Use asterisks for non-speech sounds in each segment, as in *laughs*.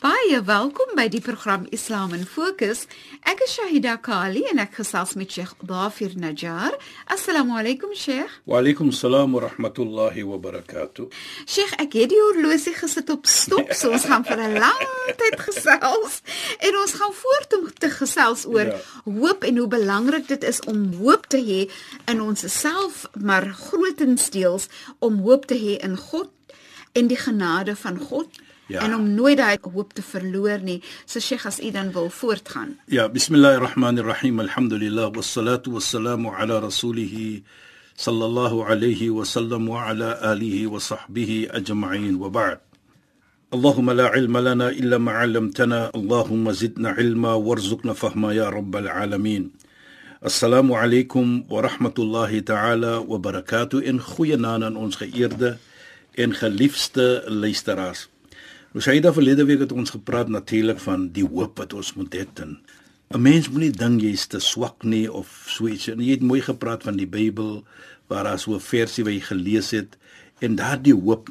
Baie welkom by die program Islam in Fokus. Ek is Shahida Kali en ek gesels met Sheikh Dafir Najjar. Assalamu alaykum Sheikh. Wa alaykum salaam wa rahmatullahi wa barakatuh. Sheikh, ek het die horlosie gesit op stop, so ons gaan vir 'n lang *laughs* tyd gesels en ons gaan voort om te gesels oor Ja. hoop en hoe belangrik dit is om hoop te hê in onsself, maar grootendeels om hoop te hê in God en die genade van God Ja. en om nooit daai hoop te verloor nie. So Sheikh, as u dan wil voortgaan. Ja, bismillahir rahmanir rahim. Alhamdulillah wassalatu wassalamu ala rasulih sallallahu alayhi wa sallam wa ala alihi wa sahbihi ajma'in wa ba'd. اللهم لا علم لنا إلا ما علمتنا اللهم زدنا علما وارزقنا فهما يا رب العالمين السلام عليكم ورحمة الله تعالى وبركاته إن خوينا aan ons geëerde en geliefde luisteraars. Shaida verlede week het ons gepraat natuurlik van die hoop wat ons moet hê in 'n mens moenie dink jy's te swak nie of so iets. En jy het mooi gepraat van die Bybel waar daar so 'n versie wat jy gelees het en daardie hoop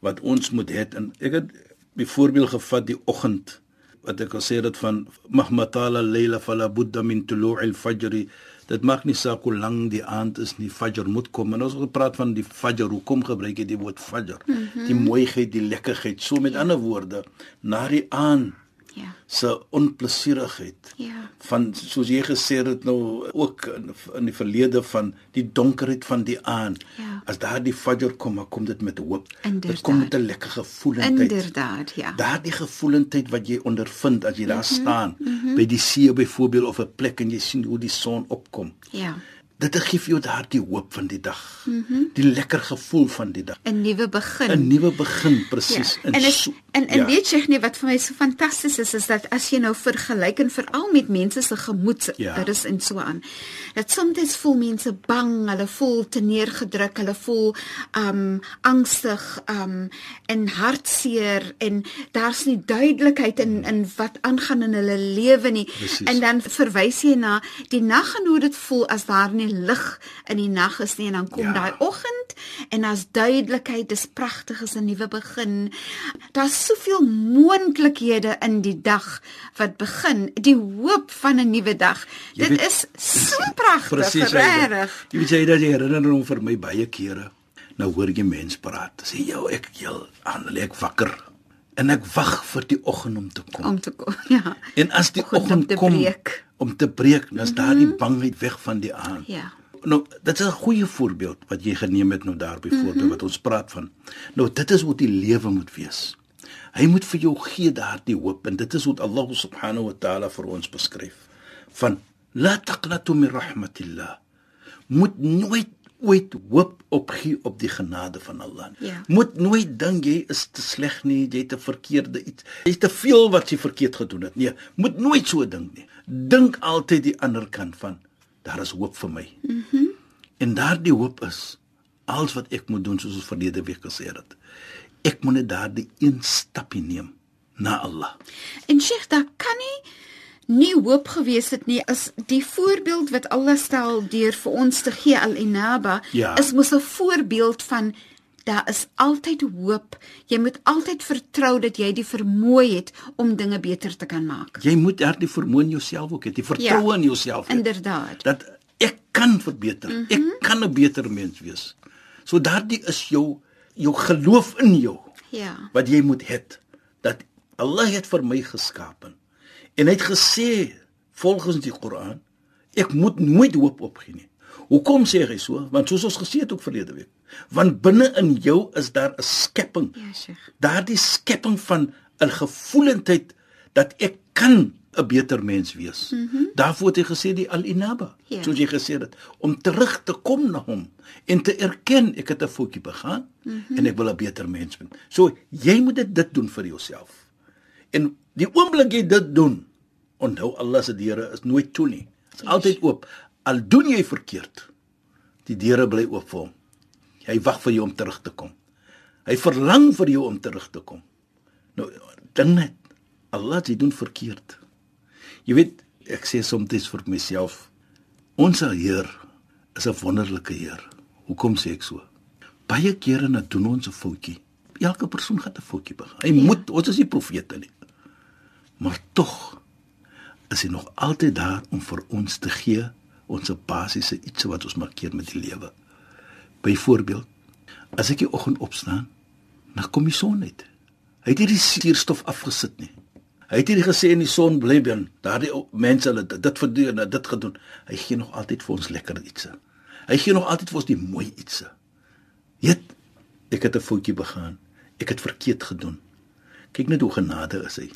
wat ons moet hê en ek het byvoorbeeld gevat die oggend wat ek gesê het van mahmatala layla fala budda min tulu'il fajr dit maak nie saak hoe lank die aand is nie fajr moet kom en ons het gepraat van die fajr hoekom gebruik jy die woord fajr mm -hmm. die mooiheid die lekkerheid so met ander woorde na die aand Ja. se onplesierigheid Ja. van soos jy gesê het nou ook in, in die verlede van die donkerheid van die aand Ja. as daar die fajr kom dan kom dit met hoop Inderdaad. dit kom met 'n lekker gevoelendheid Inderdaad, ja. daardie gevoelendheid wat jy ondervind as jy daar staan mm -hmm. By die see byvoorbeeld of 'n plek en jy sien hoe die son opkom Ja. Dit gee vir jou daardie hoop van die dag mm -hmm. die lekker gevoel van die dag 'n Nuwe begin. 'n nuwe begin presies Ja. En is, so- en en ja. weet jy nie wat vir my so fantasties is is dat as jy nou vergelyk en veral met mense se gemoed Ja. rus en so aan. Dat soms voel mense bang, hulle voel teneergedruk, hulle voel um angstig um en hartseer en daar's nie duidelikheid in in wat aangaan in hulle lewe nie. Presies. En dan verwys jy na die nag en hoe dit voel as daar nie lig in die nag is nie en dan kom Ja. daai oggend en as duidelikheid dis pragtig is 'n nuwe begin. Daar's soveel moontlikhede in die dag wat begin, die hoop van 'n nuwe dag. Jy Dit weet- is so pragtig, regtig. Jy weet jy dat jy herinner hom vir my baie kere. Nou hoor jy mense praat. Sê jou ek heel aan lê ek wakker en ek wag vir die oggend om te kom. Om te kom, *laughs* ja. en as die oggend kom breek. Om te breek, dan is daar die bangheid weg van die aand. Ja. Nou, dit is 'n goeie voorbeeld wat jy geneem het nou daar byvoorbeeld mm -hmm. wat ons praat van. Nou, dit is hoe die lewe moet wees. Hy moet vir jou gee daardie hoop en dit is wat Allah subhanahu wa ta'ala vir ons beskryf. Van la taqnatu min rahmatillah. Moet nooit ooit hoop opgee op die genade van Allah. Ja. Moet nooit dink jy is te sleg nie, jy het 'n verkeerde iets. Jy het te veel wat jy verkeerd gedoen het. Nee, moet nooit so dink nie. Dink altyd die ander kant van daar is hoop vir my. Mhm. Mm en daardie hoop is alles wat ek moet doen soos ons verlede week gesê het. Ek moet net daardie een stapie neem na Allah. En Sheikh, daar kan nie nie hoop gewees het nie as die voorbeeld wat Allah stel deur vir ons te gee al-inaba Ja. is mos 'n voorbeeld van daar is altyd hoop. Jy moet altyd vertrou dat jy die vermoë het om dinge beter te kan maak. Jy moet daardie vermoë in jouself ook hê, die vertroue Ja, in jouself. hê. inderdaad. Dat ek kan verbeter. Mm -hmm. Ek kan 'n beter mens wees. So daardie is jou jou geloof in jou. Ja. wat jy moet hê dat Allah het vir my geskape en hy het gesê volgens die Koran ek moet nooit hoop opgee nie. Hoekom sê hy so? Want soos ons gesê het ook verlede week, want binne in jou is daar 'n skepping. Ja, Sheikh. Daardie skepping van 'n gevoelendheid dat ek kan 'n beter mens wees. Mm -hmm. Daarvoor het hy gesê die al-inaba, Ja. soos jy gesê het, om terug te kom na hom en te erken ek het 'n foutjie begaan mm -hmm. en ek wil 'n beter mens wees. So jy moet dit dit doen vir jouself. En die oomblik jy dit doen, onthou Allah se deure is nooit toe nie. Dit is altyd oop. Al doen jy verkeerd, die deure bly oop vir hom. Hy wag vir jou om terug te kom. Hy verlang vir jou om terug te kom. Nou dink net, Allah jy doen verkeerd. Jy weet, ek sê soms vir myself, ons Heer is 'n wonderlike Heer. Hoekom sê ek so? Baie kere na doen ons 'n foutjie. Elke persoon gaan 'n foutjie begaan. Hy ja. moet, ons is nie profete nie. Maar tog is hy nog altyd daar om vir ons te gee ons basiese iets wat ons markeer met die lewe. Byvoorbeeld, as ek die oggend opstaan, dan kom die son uit. Hy het nie die suurstof afgesit nie. Hy het nie gesê in die son bly bin. Daardie mense hulle dit, verdoen, dit gedoen. Hy gee nog altyd vir ons lekker ietsie. Hy gee nog altyd vir ons die mooi ietsie. Weet, ek het 'n foutjie begaan. Ek het verkeerd gedoen. Kyk net hoe genade is hy.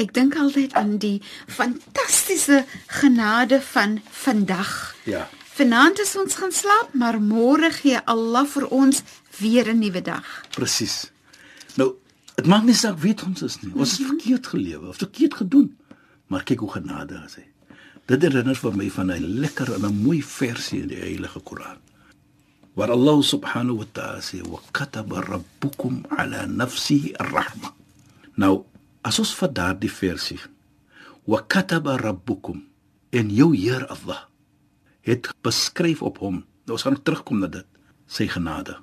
Ek dink altyd aan die fantastiese genade van vandag. Ja. Vanaand is ons gaan slaap, maar môre gee Allah vir ons weer 'n nuwe dag. Presies. Nou, dit maak nie saak weet ons is nie. Ons het verkeerd gelewe of verkeerd gedoen. Maar kyk hoe genade is hy. Dit herinner vir my van 'n lekker en 'n mooi versie in die Heilige Koran. Waar Allah subhanahu wa ta'ala sê: "Wa kataba rabbukum ala nafsihi ar-rahma." Nou, as ons vir daardie versie "Wa kataba rabbukum" en jou Heer Allah het beskryf op hom. Nou ons gaan terugkom na dit, sy genade.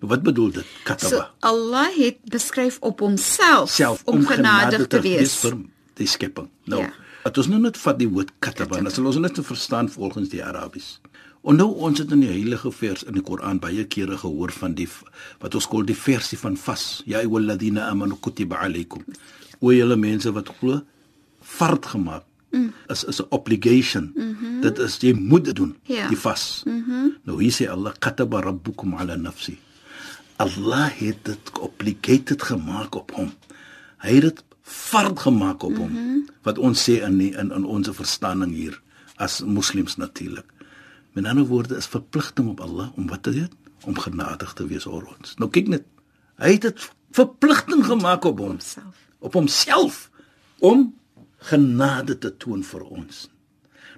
Wat bedoel dit? Kataba. So Allah het beskryf op homself self om genadig te wees. vir die skepping. Nou, Ja. ja. dit ons nou net vat die woord kataba, dan sal ons net te verstaan volgens die Arabies. En nou ons het in die heilige vers in die Koran baie kere gehoor van die wat ons kol die versie van vas. Ya ayyuhalladhina amanu kutiba alaykum. O julle mense wat glo, fard gemaak. Mm. Is is 'n obligation. Mm -hmm. Dit is jy moet dit doen, Ja. die vas. Mm -hmm. Nou hier sê Allah kataba rabbukum ala nafsi. Allah het dit obligated gemaak op hom. Hy het dit vard gemaak op hom. Mm -hmm. Wat ons sê in in in ons verstaaning hier as moslems natuurlik. Met ander woorde is verpligting op Allah om wat te doen? Om genadig te wees oor ons. Nou kyk net. Hy het dit verpligting gemaak op hom Homself. op homself om genade te toon vir ons.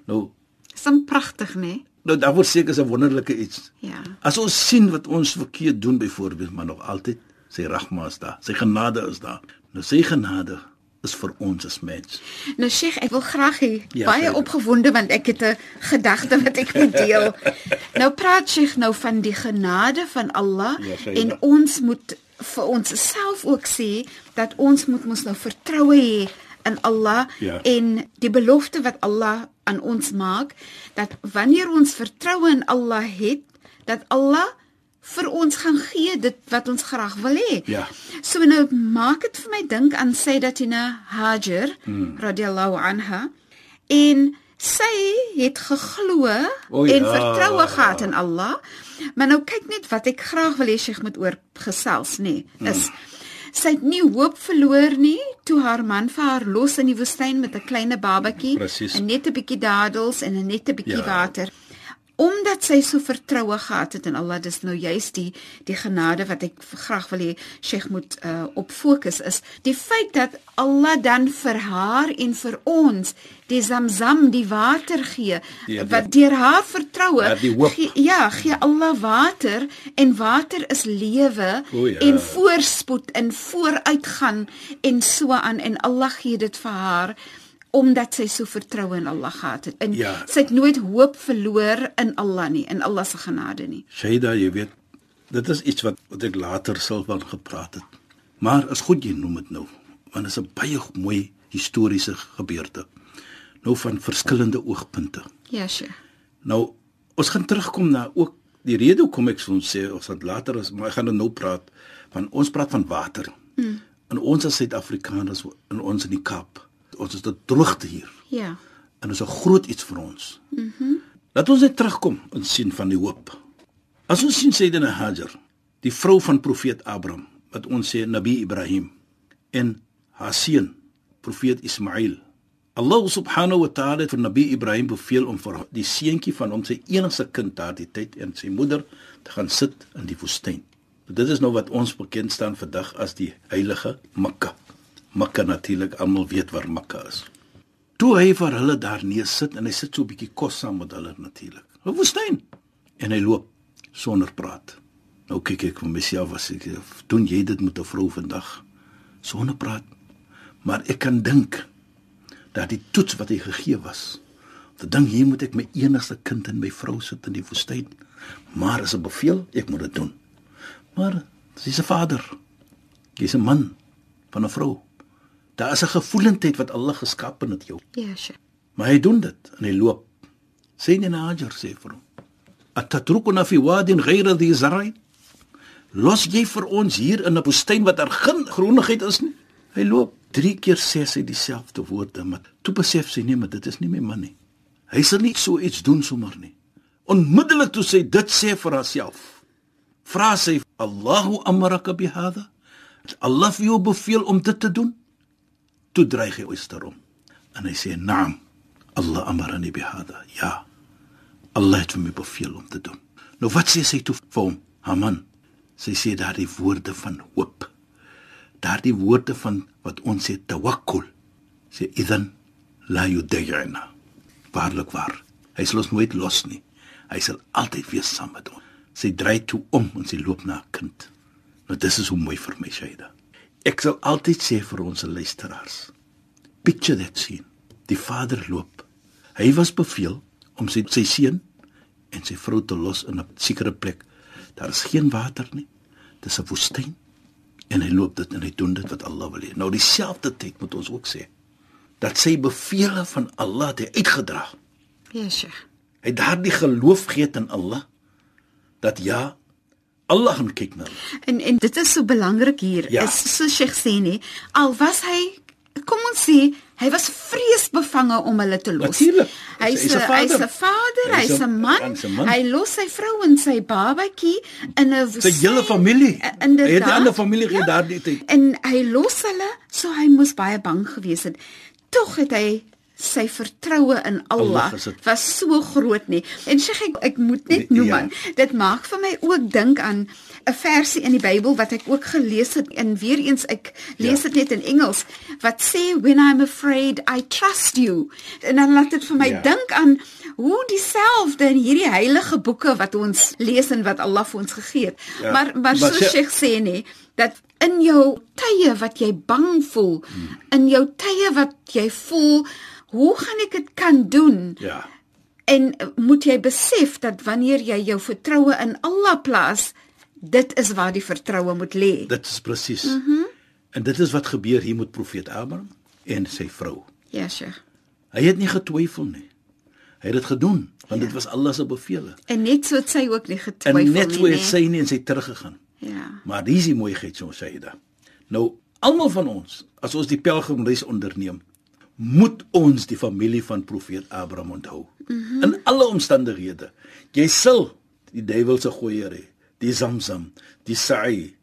Nou Sim pragtig, né? Nee? nou daar word seker 'n wonderlike iets. Ja. As ons sien wat ons verkeerd doen byvoorbeeld, maar nog altyd sy rahma is daar. Sy genade is daar. Nou sy genade is vir ons as mens. Nou Sheikh, ek wil graag hê Ja, baie verder. opgewonde want ek het 'n gedagte wat ek moet deel. *laughs* nou praat Sheikh nou van die genade van Allah Ja, en ons moet vir ons self ook sê dat ons moet mos nou vertroue hê in Allah Ja. en die belofte wat Allah aan ons maak dat wanneer ons vertroue in Allah het, dat Allah vir ons gaan gee dit wat ons graag wil hê. Ja. So nou maak dit vir my dink aan Sayyidatina Hajar hmm. radhiyallahu anha en sy het geglo O en ja. vertroue gehad in Allah. Maar nou kyk net wat ek graag wil hê sy moet oor gesels nê. Nee, is sy het nie hoop verloor nie toe haar man vir haar los in die woestyn met 'n klein babatjie en net 'n bietjie dadels en net 'n bietjie Ja. water omdat sy so vertroue gehad het in Allah dis nou juist die die genade wat ek graag wil hê Sheikh moet uh, op fokus is. Die feit dat Allah dan vir haar en vir ons die Zamzam die water gee Ja, wat deur haar vertroue Ja, die gee, ja gee Allah water en water is lewe ja. en voorspoed en vooruitgaan en so aan en Allah gee dit vir haar omdat sy so vertroue in Allah gehad het. En Ja. sy het nooit hoop verloor in Allah nie, in Allah se genade nie. Shaida, jy weet, dit is iets wat wat ek later sal van gepraat het. Maar is goed jy noem dit nou, want dit is 'n baie mooi historiese gebeurde. Nou van verskillende oogpunte. Ja, sure. Nou, ons gaan terugkom na ook die rede hoekom ek ons sê ons gaan later is, maar ek gaan nou praat van ons praat van water. Mm. En ons as Suid-Afrikaners in ons in die Kaap, ons is dit droogte hier. Ja. En dit is 'n groot iets vir ons. Mhm. Mm Laat ons net terugkom en sien van die hoop. As ons sien Sayyidina Hajar, die vrou van profeet Abraham, wat ons sê Nabi Ibrahim en haar seun profeet Ismail. Allah subhanahu wa ta'ala het vir Nabi Ibrahim beveel om vir die seentjie van hom sy enigste kind daardie tyd en sy moeder te gaan sit in die woestyn. Dit is nou wat ons bekend staan vandag as die heilige Mekka. Mekka natuurlik almal weet waar Mekka is. Toe hy vir hulle daar neer sit en hy sit so 'n bietjie kos saam met hulle natuurlik. 'n Woestyn. En hy loop sonder praat. Nou kyk ek vir myself as ek doen jy dit met 'n vrou vandag sonder praat. Maar ek kan dink dat die toets wat hy gegee was. Te dink hier moet ek my enigste kind en my vrou sit in die woestyn. Maar as 'n bevel, ek moet dit doen. Maar dis 'n vader. Jy's 'n man van 'n vrou. Daar is 'n gevoelendheid wat Allah geskep het in jou. Ja, sure. Maar hy doen dit en hy loop. Sê nie na Hajar sê vir hom. Atatrukuna fi wadin ghayra dhi zar'in? Los jy vir ons hier in 'n woestyn wat daar geen groenigheid is nie? Hy loop. Drie keer sê sy dieselfde woorde, maar toe besef sy nee, maar dit is nie my man nie. Hy sal nie so iets doen sommer nie. Onmiddellik toe sy dit sê vir haarself, vra sy: "Allahu amaraka bihadha?" Allah vir jou beveel om dit te doen? Toe dreig hy oyster om. En hy sê: "Naam. Allah amarani bihadha." Ja. Allah het vir my beveel om te doen. Nou wat sê sy toe vir hom? Haman. Sy sê daardie woorde van hoop. Daardie woorde van wat ons sê tawakkul. Sê idan la yudayna. Waarlik waar. Hy sal ons nooit los nie. Hy sal altyd wees saam met ons. Sy draai toe om en sy loop na 'n kind. Nou dis is hoe mooi vir my Shaida. Ek sal altyd sê vir ons luisteraars. Picture that scene. Die vader loop. Hy was beveel om sy sy seun en sy vrou te los in 'n sekere plek. Daar is geen water nie. Dis 'n woestyn. En hy loop dit en hy doen dit wat Allah wil hê. Nou dieselfde tyd moet ons ook sê dat sy bevele van Allah het hy uitgedra. Ja, sure. Hy het daardie geloof gee in Allah dat ja Allah gaan kyk na hulle. En en dit is so belangrik hier. Ja. Is so Sheikh sê nie, al was hy kom ons sê hy was vreesbevange om hulle te los. Natuurlik. Hy's Hy's 'n hy's vader. 'n vader, Hy's hy's 'n man. man. Hy los sy vrou en sy babatjie in 'n Sy hele familie. Hy het 'n ander familie gehad daardie tyd. En hy los hulle, so hy moes baie bang gewees het. Tog het hy sy vertroue in Allah Allah gesit. was so groot nie. En sê ek ek moet net Nee, noem ja. man, dit maak vir my ook dink aan 'n versie in die Bybel wat ek ook gelees het en weer eens ek lees Ja. dit net in Engels wat sê when I'm afraid I trust you. En dan laat dit vir my Ja. dink aan hoe dieselfde in hierdie heilige boeke wat ons lees en wat Allah vir ons gegee het. Ja, Maar maar maar so sê- Sheikh sê nie dat in jou tye wat jy bang voel, Hmm. in jou tye wat jy voel, hoe gaan ek dit kan doen? Ja. En uh, moet jy besef dat wanneer jy jou vertroue in Allah plaas, dit is waar die vertroue moet lê. Dit is presies. Mm -hmm. En dit is wat gebeur hier met profeet Abraham en sy vrou. Ja, Sheikh. Hy het nie getwyfel nie. Hy het dit gedoen want ja. dit was Allah se bevele. En net so het sy ook nie En getwyfel net so nie. het sy nie en sy teruggegaan. Ja. Maar dis die mooiheid so sê hy da. Nou, almal van ons, as ons die pelgrimreis onderneem, moet ons die familie van profeet Abraham onthou. Mm -hmm. In alle omstandighede. Jy sal die duiwel se gooier hê, die Zamzam, die Sa'i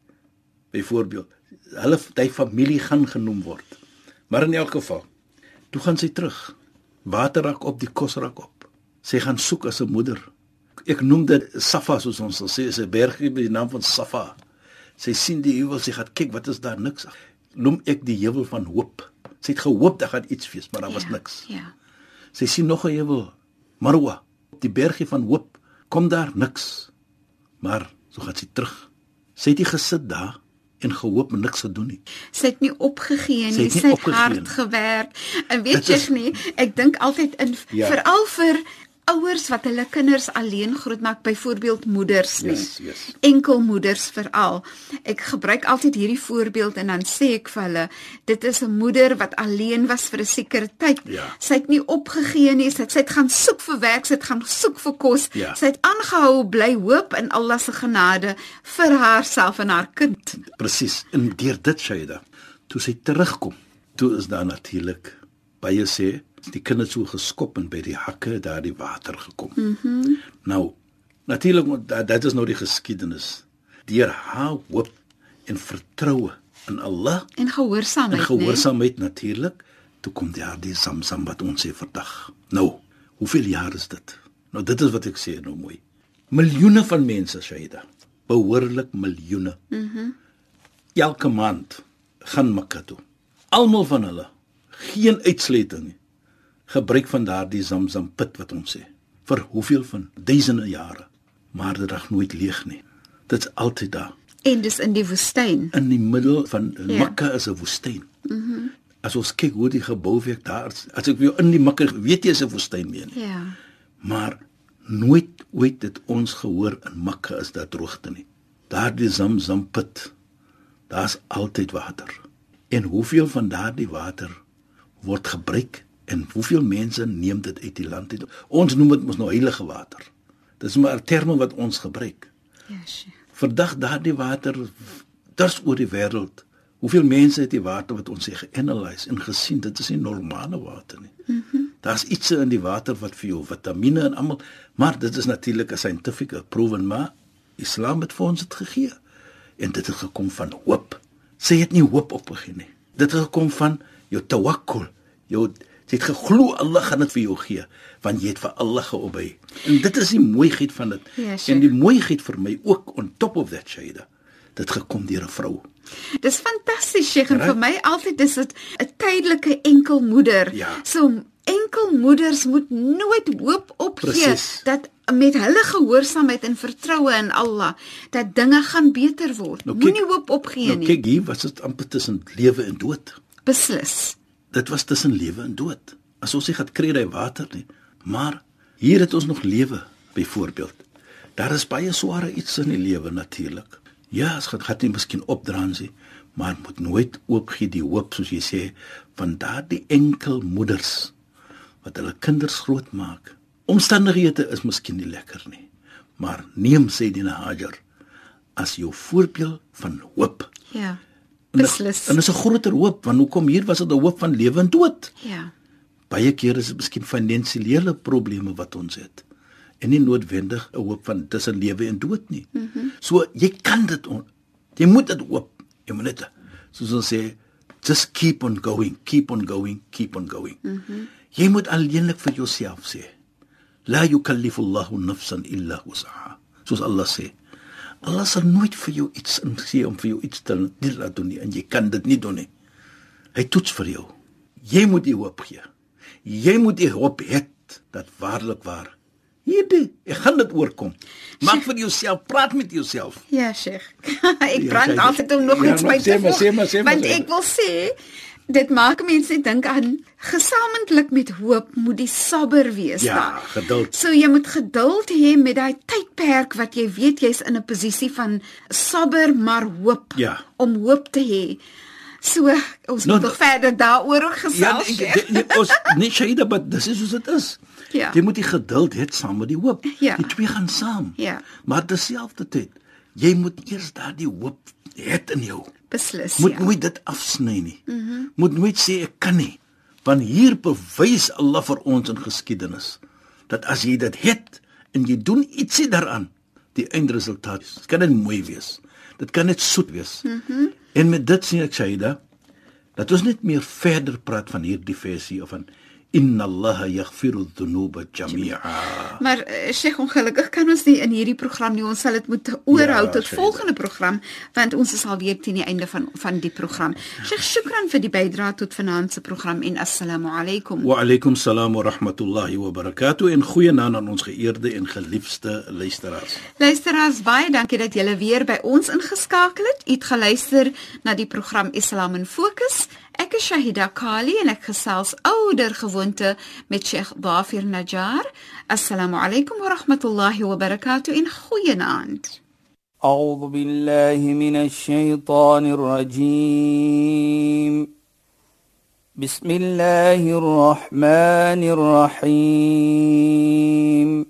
byvoorbeeld. Hulle die familie gaan genoem word. Maar in elk geval, toe gaan sy terug. Water raak op, die kos raak op. Sy gaan soek as 'n moeder. Ek noem dit Safa soos ons sal sê, is 'n bergie met die naam van Safa. Sy sien die heuwel, sy gaan kyk, wat is daar niks. Noem ek die heuwel van hoop. Sy het gehoop daar gaan iets wees, maar daar was ja, niks. Ja. Sy sien nog 'n heuwel, Marwa, op die bergie van hoop. Kom daar niks. Maar so gaan sy terug. Sy het nie gesit daar en gehoop niks gedoen nie. Sy het nie opgegee Sy nie, het nie sy het opgegee hard gewerk. En weet Dit jy is- nie, ek dink altyd in Ja. veral vir ouers wat hulle kinders alleen grootmaak, byvoorbeeld moeders nie. Yes, yes. Enkelmoeders veral. Ek gebruik altyd hierdie voorbeeld en dan sê ek vir hulle, dit is 'n moeder wat alleen was vir 'n sekere tyd. Ja. Sy het nie opgegee nie, sy het, sy het gaan soek vir werk, sy het gaan soek vir kos. Ja. Sy het aangehou bly hoop in Allah se genade vir haarself en haar kind. Presies. En deur dit Shaida, toe sy terugkom, toe is daar natuurlik baie sê die kinders so geskop en by die hakke daar die water gekom. Mhm. Mm nou, natuurlik dat dit is nou die geskiedenis. Deur haar hoop en vertroue in Allah En gehoorsaamheid, en gehoorsaamheid natuurlik toe kom daar die Samsam wat ons sê vandag. Nou, hoeveel jaar is dit? Nou dit is wat ek sê nou mooi. Miljoene van mense, Shaida. Behoorlik miljoene. Mhm. Mm Elke maand gaan Mekka toe. Almal van hulle, geen uitsluiting nie. Gebruik van daardie Zamzam put wat ons sê vir hoeveel van duisende jare, maar dit raak nooit leeg nie. Dit's altyd daar. En dis in die woestyn. In die middel van ja. Mekka is 'n woestyn. Mhm. Mm as ons kyk hoe die gebou werk daar, as ek weer in die Mekka weet jy is 'n woestyn meen. Ja. Maar nooit ooit het ons gehoor in Mekka is daar droogte nie. Daardie Zamzam put daar's altyd water. En hoeveel van daardie water word gebruik en hoeveel mense neem dit uit die land uit? Ons noem dit mos nou heilige water. Dis maar 'n term wat ons gebruik. Ja, sure. Vandag daardie water durs oor die wêreld. Hoeveel mense het die water wat ons sê geanalyse en gesien dit is nie normale water nie. Mm Daar's iets in die water wat vir jou vitamiene en almal, maar dit is natuurlik 'n scientific proven maar Islam het vir ons dit gegee en dit het gekom van hoop. Sy het nie hoop opgegee nie. Dit het gekom van jou tawakkul. Jou jy het geglo Allah gaan dit vir jou gee want jy het vir Allah geobey. En dit is die mooiheid van dit. Ja, en die mooiheid vir my ook on top of that shade. Dit gekom deur 'n vrou. Dis fantasties, Sheikh, en vir my altyd is dit 'n tydelike enkelmoeder. Ja. So enkelmoeders moet nooit hoop opgee Precies. dat met hulle gehoorsaamheid en vertroue in Allah dat dinge gaan beter word. Nou, Moenie hoop opgee nou, nie. Kyk hier, was dit amper tussen lewe en dood. Beslis. Dit was tussen lewe en dood. As ons nie gaan kry daai water nie, maar hier het ons nog lewe byvoorbeeld. Daar is baie sware iets in die lewe natuurlik. Ja, as gaan gaan nie miskien opdraansie, maar moet nooit oopgee die hoop soos jy sê van daardie enkel moeders wat hulle kinders grootmaak. Omstandighede is miskien nie lekker nie, maar neem sê die Hajar as jou voorbeeld van hoop. Ja. Beslis. En dit is 'n groter hoop want hoekom hier was dit 'n hoop van lewe en dood. Ja. Baie kere is dit miskien finansiële probleme wat ons het en nie noodwendig 'n hoop van tussen lewe en dood nie. Mm -hmm. So jy kan dit on, jy moet dit hoop. Jy moet net soos ons sê just keep on going, keep on going, keep on going. Mm -hmm. Jy moet alleenlik vir jouself sê la yukallifu Allahu nafsan illa wus'aha. Soos Allah sê. Allah sal nooit vir jou iets insê om vir jou iets te nie laat doen nie en jy kan dit nie doen nie. Hy toets vir jou. Jy moet die hoop gee. Jy moet die hoop hê dat waarlik waar hierdie ek gaan dit oorkom. Maak vir jouself, praat met jouself. Ja, Sheikh. *laughs* ek Ja, brand sy- altyd om nog Ja, iets by sê te voeg. sê Want ek wil sê dit maak mense dink aan gesamentlik met hoop moet die sabber wees Ja, daar. geduld. So jy moet geduld hê met daai tydperk wat jy weet jy's in 'n posisie van sabber maar hoop Ja. om hoop te hê. So ons Nou, moet nog verder daaroor Ja, gesels. nee, Sheikh. nee, nee, ons nie Shaida, maar dis is hoe dit is. Ja. Jy moet die geduld hê saam met die hoop. Ja. Die twee gaan saam. Ja. Maar terselfdertyd, jy moet eers daardie hoop hê in jou. Beslis. Moet ja. nooit dit afsny nie. Mm -hmm. Moet nooit sê ek kan nie. Want hier bewys Allah vir ons in geskiedenis dat as jy dit het en jy doen ietsie daaraan, die eindresultaat. Dit kan net mooi wees. Dit kan net soet wees. Mm -hmm. En met dit sien ek Shaida dat ons net meer verder praat van hierdie versie of van inna allaha yaghfiru dhunuba jami'a. Maar uh, Sheikh ongelukkig kan ons nie in hierdie program nie. Ons sal dit moet oorhou Ja, tot volgende program want ons is alweer teen die einde van van die program. Sheikh, shukran vir die bydrae tot vanaand se program en assalamu alaykum. Wa alaykum salaam wa rahmatullahi wa barakatuh en goeienaand aan ons geëerde en geliefde luisteraars. Luisteraars, baie dankie dat julle weer by ons ingeskakel het. U het geluister na die program Islam in Fokus. Ek is Shahida Kali en ek gesels ouer gewoonte met Sheikh Dafir Najjar. Assalamu alaykum wa rahmatullahi wa barakatuh en goeienaand. أعوذ بالله من الشيطان الرجيم بسم الله الرحمن الرحيم